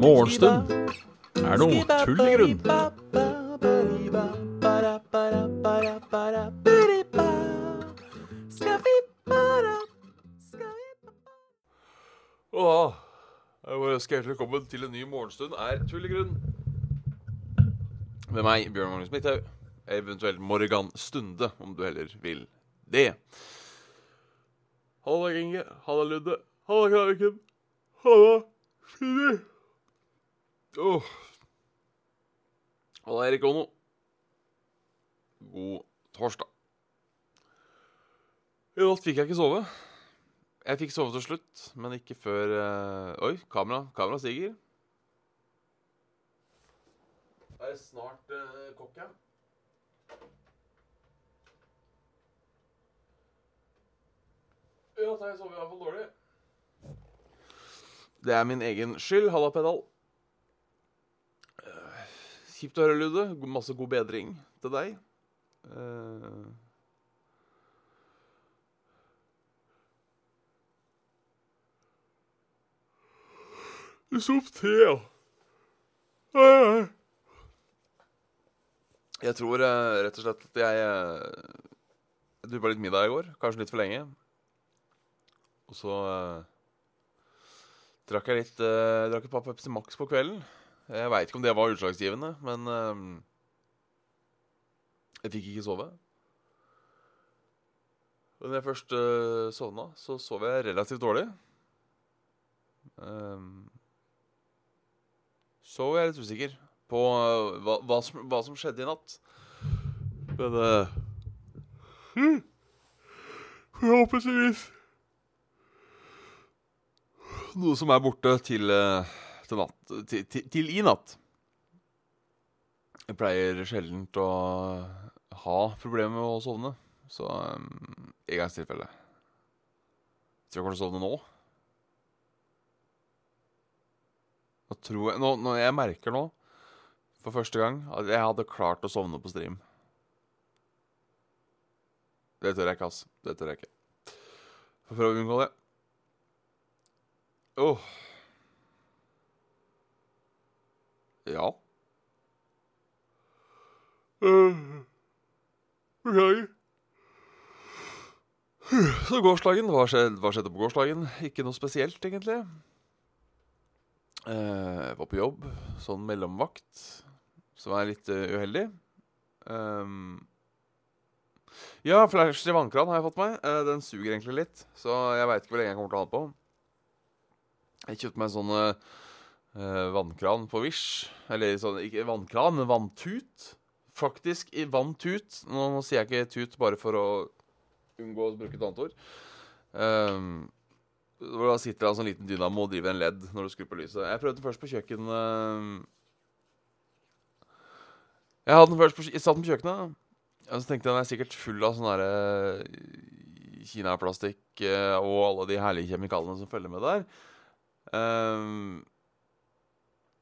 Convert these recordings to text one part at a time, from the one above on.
Morgenstund er noe tull i grunn. Åh, jeg ønsker hjertelig velkommen til en ny morgenstund er tull i grunn. Med meg, Bjørn Magnus Midthaug. Eventuelt Morgan Stunde, om du heller vil det. Halla, Inge. Halla, Ludde. Halla, Kraviken. Halla, Fini. Oh. Halla, Erik Ono. God torsdag. I natt fikk jeg ikke sove. Jeg fikk sove til slutt, men ikke før uh... Oi, kamera, kamera stiger. Det er snart uh, kokk. Ja, har jeg sover i hvert fall dårlig. Det er min egen skyld. Halla, pedal. Eh, Kjipt å høre, Lude. Masse god bedring til deg. Du sov te, ja. Eh. Jeg tror eh, rett og slett at jeg uh, duppa litt middag i går. Kanskje litt for lenge. Og så eh, drakk jeg litt uh, Drakk et par Pepsi Max på kvelden. Jeg veit ikke om det var utslagsgivende, men eh, jeg fikk ikke sove. Og når jeg først uh, sovna, så sov jeg relativt dårlig. Um, så er jeg litt usikker på uh, hva, hva, som, hva som skjedde i natt. Men hmm, Forhåpentligvis Noe som er borte til, uh, til, natt, til, til, i natt. Jeg pleier sjelden å ha problemer med å sovne. Så um, i gangs tilfelle Tror jeg kommer til å sovne nå. Nå tror jeg nå, nå, Jeg merker nå, for første gang, at jeg hadde klart å sovne på stream. Det tør jeg ikke, ass. Det tør jeg ikke. Får prøve å unngå det. Åh. Ja. Uh, Okay. Så gårsdagen, hva skjedde, hva skjedde på gårsdagen? Ikke noe spesielt, egentlig. Eh, Jeg var på jobb, sånn mellomvakt, som er litt eh, uheldig. Um, ja, flash til vannkran har jeg fått meg. Eh, den suger egentlig litt, så jeg veit ikke hvor lenge jeg kommer til å ha den på. Jeg kjøpte meg en sånn eh, eh, vannkran på Wish. Eller sånn, ikke vannkran, men vanntut. Faktisk i vanntut. Nå, nå sier jeg ikke tut bare for å unngå å bruke et annet ord. Um, da sitter det en sånn liten dynamo og driver en ledd når du skrur på lyset. Jeg prøvde den først på kjøkken eh, Jeg hadde den først på, jeg satt den på kjøkkenet. Og så tenkte jeg den er sikkert full av sånn derre kinaplastikk eh, og alle de herlige kjemikaliene som følger med der. Ehm,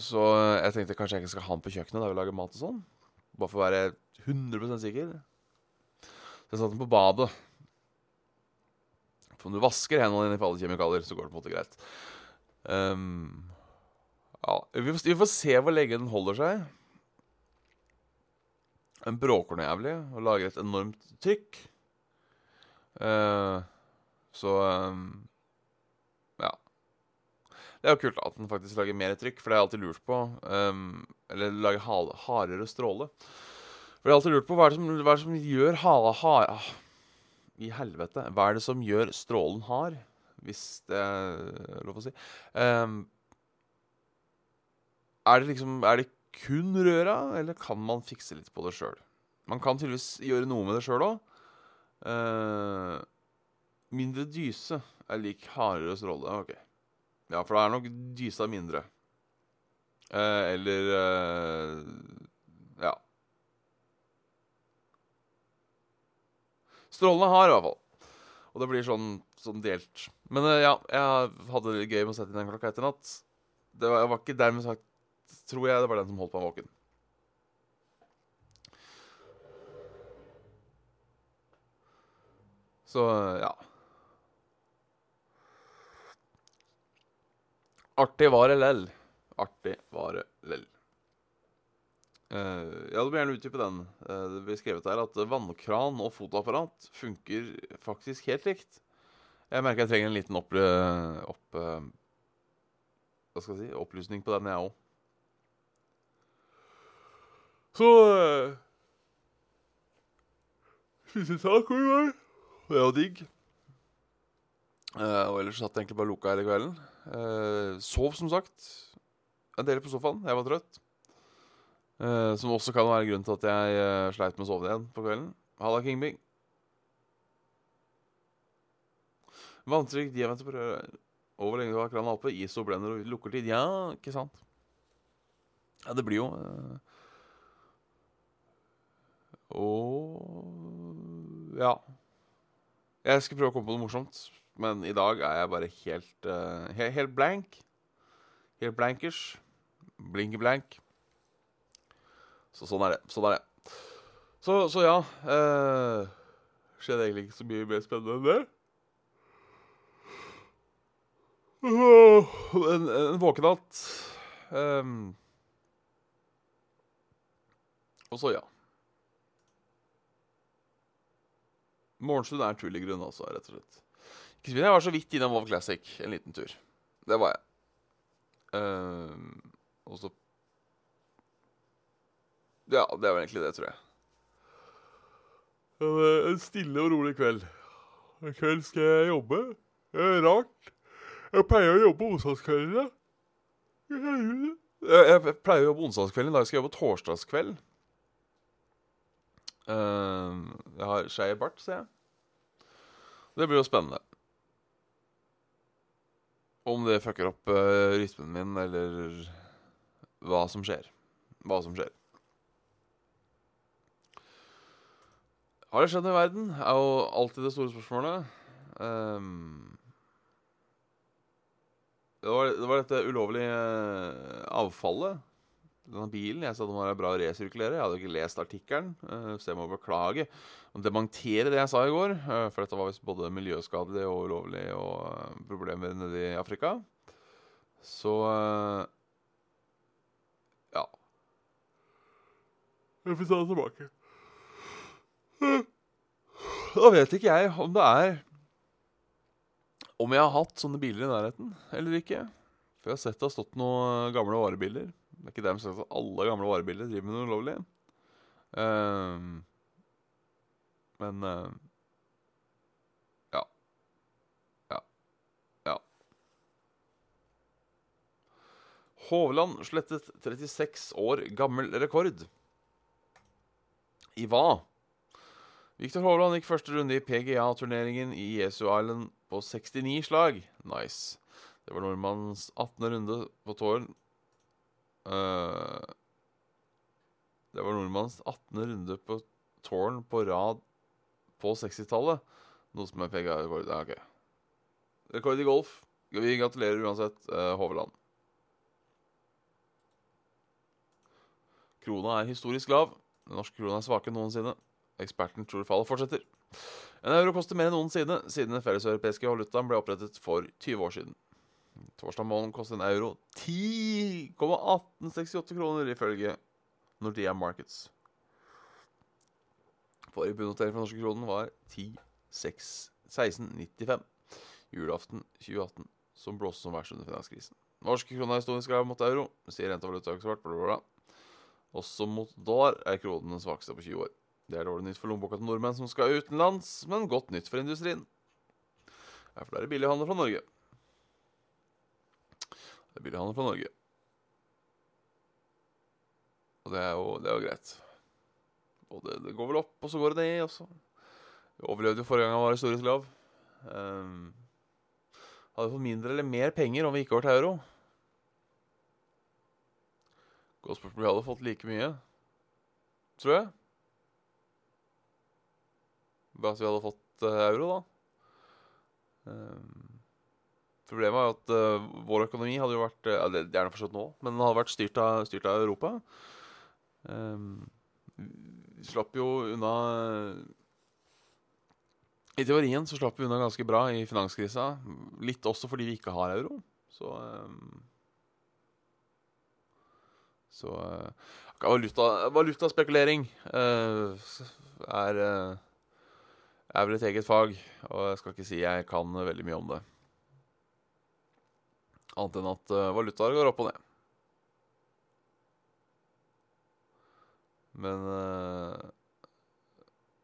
så jeg tenkte kanskje jeg ikke skal ha den på kjøkkenet da vi lager mat og sånn. Bare for å være 100% sikker. Så jeg satte den på badet. For om du vasker hendene dine for alle kjemikalier, så går det på en måte greit. Um, ja, vi får, vi får se hvor lenge den holder seg. Den bråker noe jævlig og lager et enormt trykk. Uh, så ja. Det er jo kult at den faktisk lager mer trykk, for det har jeg alltid lurt på. Um, eller lager hardere stråle. For jeg har alltid lurt på hva er det som, er det som gjør hale hard... Ah, I helvete. Hva er det som gjør strålen hard? Hvis det er lov å si. Um, er det liksom Er det kun røra, eller kan man fikse litt på det sjøl? Man kan tydeligvis gjøre noe med det sjøl òg. mindre dyse er lik hardere stråle. Ok. Ja, for da er nok dysa mindre. Eh, eller eh, Ja. Strålene har i hvert fall. Og det blir sånn, sånn delt. Men eh, ja, jeg hadde det gøy med å sette inn den klokka etter natt. Det var, jeg var ikke dermed sagt Tror jeg det var den som holdt meg våken. Så ja. Artig var det lell. Artig var det lell. Uh, ja, du må gjerne utdype den. Uh, det blir skrevet der at vannkran og fotoapparat funker faktisk helt likt. Jeg merker jeg trenger en liten opp... opp uh, hva skal jeg si? Opplysning på den, jeg òg. Så uh, Spiste taco i går. Det var digg. Og ellers satt jeg egentlig bare lukka hele kvelden. Uh, sov, som sagt, en del på sofaen. Jeg var trøtt. Uh, som også kan være grunnen til at jeg uh, sleit med å sove igjen på kvelden. Halla, Kingbing. Vanntrykk, diameter på røret. Og hvor lenge du har krana oppe. ISO, blender og lukkertid. Ja, ikke sant? Ja, det blir jo Og ja. Jeg skal prøve å komme på noe morsomt, men i dag er jeg bare helt uh, helt, helt blank. Helt blankers. Blinke-blank. Så sånn er det. Sånn er det. Så, så ja uh, Skjedde egentlig ikke så mye mer spennende enn det. Uh, en, en våkenatt. Um, og så, ja. Morgenstund er tull i grunn, altså, rett og slett. Jeg var så vidt innom WoW Classic en liten tur. Det var jeg. Uh, og så Ja, det var egentlig det, tror jeg. En stille og rolig kveld. I kveld skal jeg jobbe. Det er rart. Jeg pleier å jobbe onsdagskveldene. Jeg, jeg pleier å jobbe onsdagskvelden. I dag skal jeg jobbe torsdagskveld. Uh, jeg har skeiv bart, ser jeg. Det blir jo spennende. Om det fucker opp uh, rytmen min, eller hva som skjer. Hva som skjer. Har det skjedd noe i verden? er jo alltid det store spørsmålet. Um, det, var, det, var, dette ulovlige uh, avfallet denne bilen. Jeg sa den var bra å resirkulere. Jeg hadde ikke lest artikkelen, uh, så jeg må beklage. Og dementere det jeg sa i går, uh, for dette var visst både miljøskadelig og ulovlig og uh, problemer nede i Afrika. Så ja. Jeg får ta det tilbake. Da vet ikke jeg om det er Om jeg har hatt sånne biler i nærheten eller ikke. For jeg har sett det har stått noen gamle varebiler. Det er ikke dermed sagt at alle gamle varebiler driver med noe ulovlig. Uh, men uh, ja. Ja. Ja. Hovland slettet 36 år gammel rekord. I hva? Viktor Hovland gikk første runde i PGA-turneringen i Jesu Island på 69 slag. Nice. Det var nordmannens 18. runde på tårn Uh, det var nordmannens 18. runde på tårn på rad på 60-tallet. Noe som er PGA-rekord. Ja, okay. Rekord i golf. Vi gratulerer uansett, uh, Hoveland. Krona er historisk lav. Den norske krona er svake noensinne. Eksperten tror fallet fortsetter. En euro koster mer enn noensinne siden den felleseuropeiske valutaen ble opprettet for 20 år siden. Torsdag morgen koster en euro 10,1868 kroner, ifølge Nordea Markets. Forrige bunnotering for norske kronen var 10,1695. Julaften 2018, som blåste som verst under finanskrisen. Norske kroner er historisk lav mot euro, sier renta rentevalutaekspert. Også mot dollar er kronen den svakeste på 20 år. Det er dårlig nytt for lommeboka til nordmenn som skal utenlands, men godt nytt for industrien. Derfor er det billig handel fra Norge. Det er billighandel fra Norge. Og det er jo, det er jo greit. Og det, det, går vel opp, og så går det ned også. Vi overlevde jo forrige gang han var historisk lav. Um, hadde vi fått mindre eller mer penger om vi gikk over til euro? Godt spørsmål. Vi hadde fått like mye, tror jeg. Bare at vi hadde fått uh, euro, da. Um, Problemet var at uh, vår økonomi hadde jo vært uh, Det er fortsatt nå, men den hadde vært styrt av, styrt av Europa. Um, vi slapp jo unna I teorien så slapp vi unna ganske bra i finanskrisa. Litt også fordi vi ikke har euro. Så um, Så uh, valuta, valutaspekulering uh, er er vel et eget fag, og jeg skal ikke si jeg kan veldig mye om det. Annet enn at uh, valutaer går opp og ned. Men uh,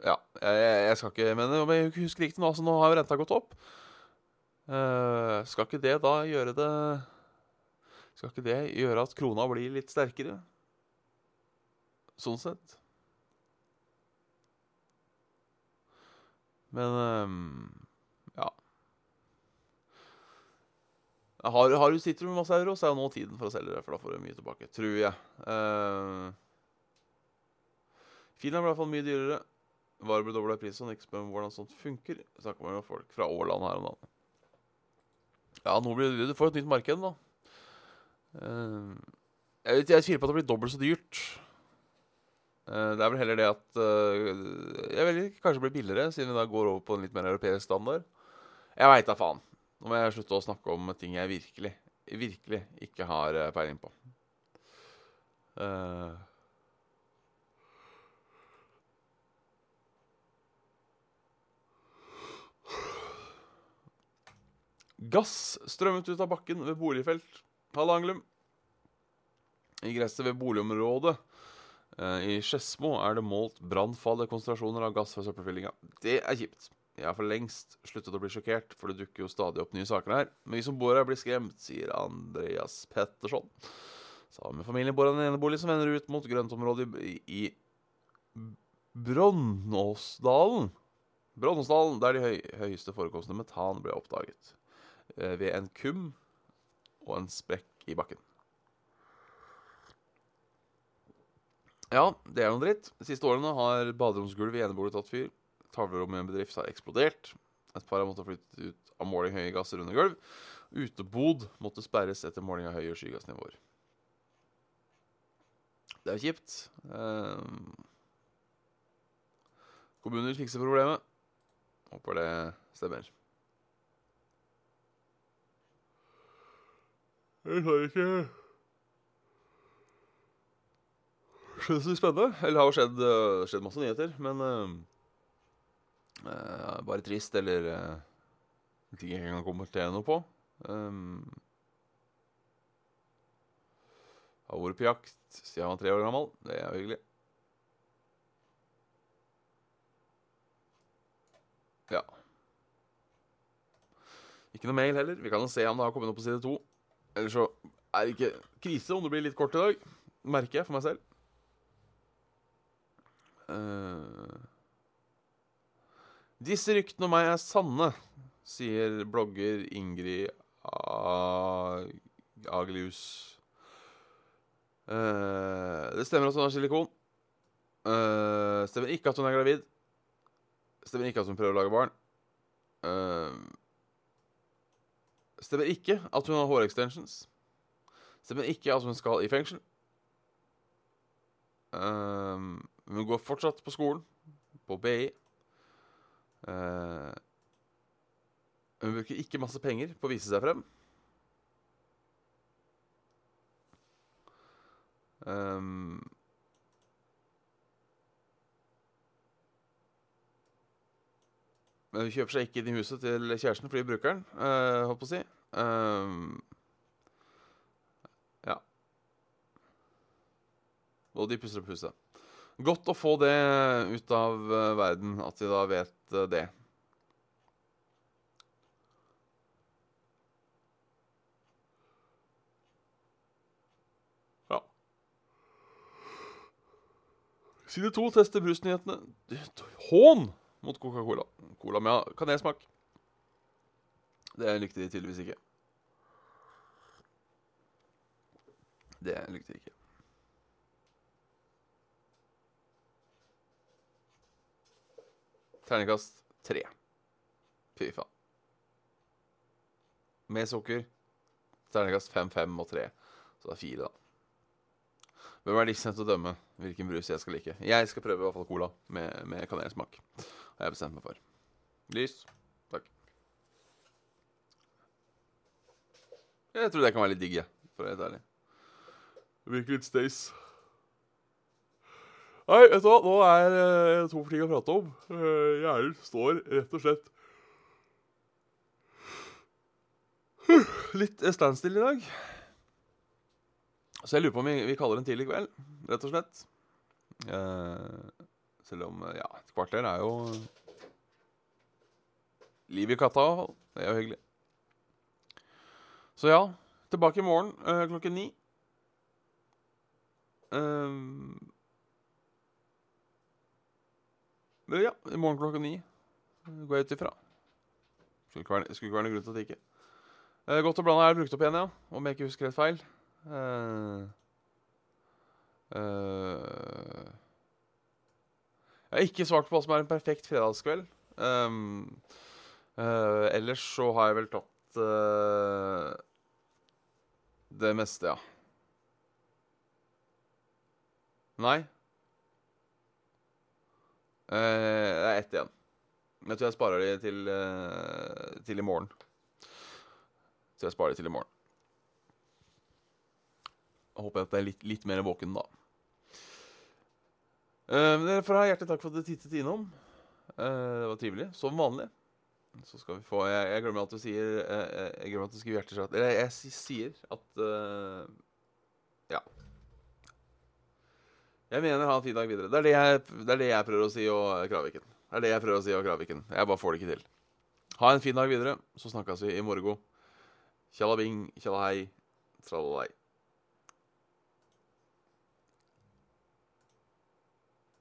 Ja, jeg, jeg, skal ikke Men jeg husker riktig nå, altså nå har jo renta gått opp. Uh, skal ikke det da gjøre det Skal ikke det gjøre at krona blir litt sterkere? Sånn sett. Men um, Har, har, du sitter med masse euro, så er jo nå tiden for å selge det. For da får du mye tilbake, tror jeg. Uh, Finland ble i hvert fall mye dyrere. Varer ble dobla i pris, ikke spør om hvordan sånt funker. Snakker med folk fra Åland her om dagen. Ja, nå blir det, du får et nytt marked, da. Uh, jeg, jeg tviler på at det blir dobbelt så dyrt. Uh, det er vel heller det at Jeg vil kanskje bli billigere, siden vi da går over på en litt mer europeisk standard. Jeg veit da faen. Nå må jeg slutte å snakke om ting jeg virkelig, virkelig ikke har uh, peiling på. Gass strømmet ut av bakken ved boligfelt. Halla, Hallanglum. I gresset ved boligområdet Eh, I Skedsmo er det målt brannfarlige konsentrasjoner av gass fra søppelfyllinga. Det er kjipt. Jeg har for lengst sluttet å bli sjokkert, for det dukker jo stadig opp nye saker her. Men vi som bor her, blir skremt, sier Andreas Petterson. Sammen med familien bor han i en enebolig som vender ut mot grøntområdet i, i Bronnåsdalen. Bronnåsdalen, der de høy, høyeste forekomstene metan ble oppdaget. Eh, ved en kum og en sprekk i bakken. Ja, det er noe dritt. De siste årene har baderomsgulvet i enebolig tatt fyr. Tavlerommet i en bedrift har eksplodert. Et par har måttet flytte ut av måling høye gasser under gulv. Utebod måtte sperres etter måling av høye skygassnivåer. Det er kjipt. Eh, kommuner fikser problemet. Håper det stemmer. Jeg har ikke skjedd så spennende. Eller har jo skjedd, uh, skjedd masse nyheter, men uh, uh, Bare trist, eller ting jeg kan kommentere noe på. Um, har vært på jakt siden jeg var tre år gammel. Det er hyggelig. Ja. Ikke noe mail heller. Vi kan jo se om det har kommet opp på side to. Eller så er det ikke krise om det blir litt kort i dag. Merker jeg for meg selv. Uh, disse ryktene om meg er sanne, sier blogger Ingrid Agelius. Uh, det stemmer at hun har silikon. Uh, stemmer ikke at hun er gravid. Stemmer ikke at hun prøver å lage barn. Uh, stemmer ikke at hun har hårextensions. Stemmer ikke at hun skal i fengsel. Uh, hun går fortsatt på skolen, på BI. Uh, hun bruker ikke masse penger på å vise seg frem. Um, men hun kjøper seg ikke inn i huset til kjæresten fordi bruker den, uh, holdt på å si. Um, ja. Og de pusser opp huset. Godt å få det ut av uh, verden, at de da vet uh, det. Ja. Side to tester brusnyhetene. Hån mot Coca-Cola. Cola med kanelsmak. Det likte de tydeligvis ikke. Det likte de ikke. Terningkast tre. Fy faen. Med sukker. Terningkast fem, fem og tre. Så det er fire, da. Hvem er disse til å dømme hvilken brus jeg skal like? Jeg skal prøve i hvert fall cola med, med kanelsmak. Har jeg bestemt meg for. Lys. Takk. Jeg tror det kan være litt digg, jeg. For å være helt ærlig. Det virker litt stays. Nei, vet du hva, nå er det to for ting å prate om. Uh, Hjernen står rett og slett litt standstill i dag. Så jeg lurer på om vi, vi kaller en tidlig kveld, rett og slett. Eh, selv om ja, et kvarter er jo liv i katta. Det er jo hyggelig. Så ja, tilbake i morgen eh, klokken ni. Eh, men ja, i morgen klokka ni går jeg ut ifra. Skulle ikke være, skulle ikke være noen grunn til at det ikke. Eh, godt og blanda er brukt opp igjen, ja. Om jeg ikke husker helt feil. Eh, eh, jeg har ikke svart på hva som er en perfekt fredagskveld. Um, eh, ellers så har jeg vel tatt det meste, ja. Nei. Eh, det er ett igjen. Jeg tror jeg sparer det til, eh, til i morgen. Så jeg sparer det til i morgen. Jeg håper at jeg er litt, litt mer våken da. Uh, dere får ha hjertelig takk for at dere tittet innom. Det var trivelig. Som vanlig. Så skal vi få Jeg, jeg glemmer at du sier Jeg glemmer at du skriver hjerteslag Eller jeg, jeg sier at Ja. Jeg mener ha en fin dag videre. Det er det jeg, det er det jeg prøver å si og Kraviken. Det er det jeg prøver å si og Kraviken. Jeg bare får det ikke til. Ha en fin dag videre, så snakkes vi i morgen. Tjallabing, tjallahei, tralalei.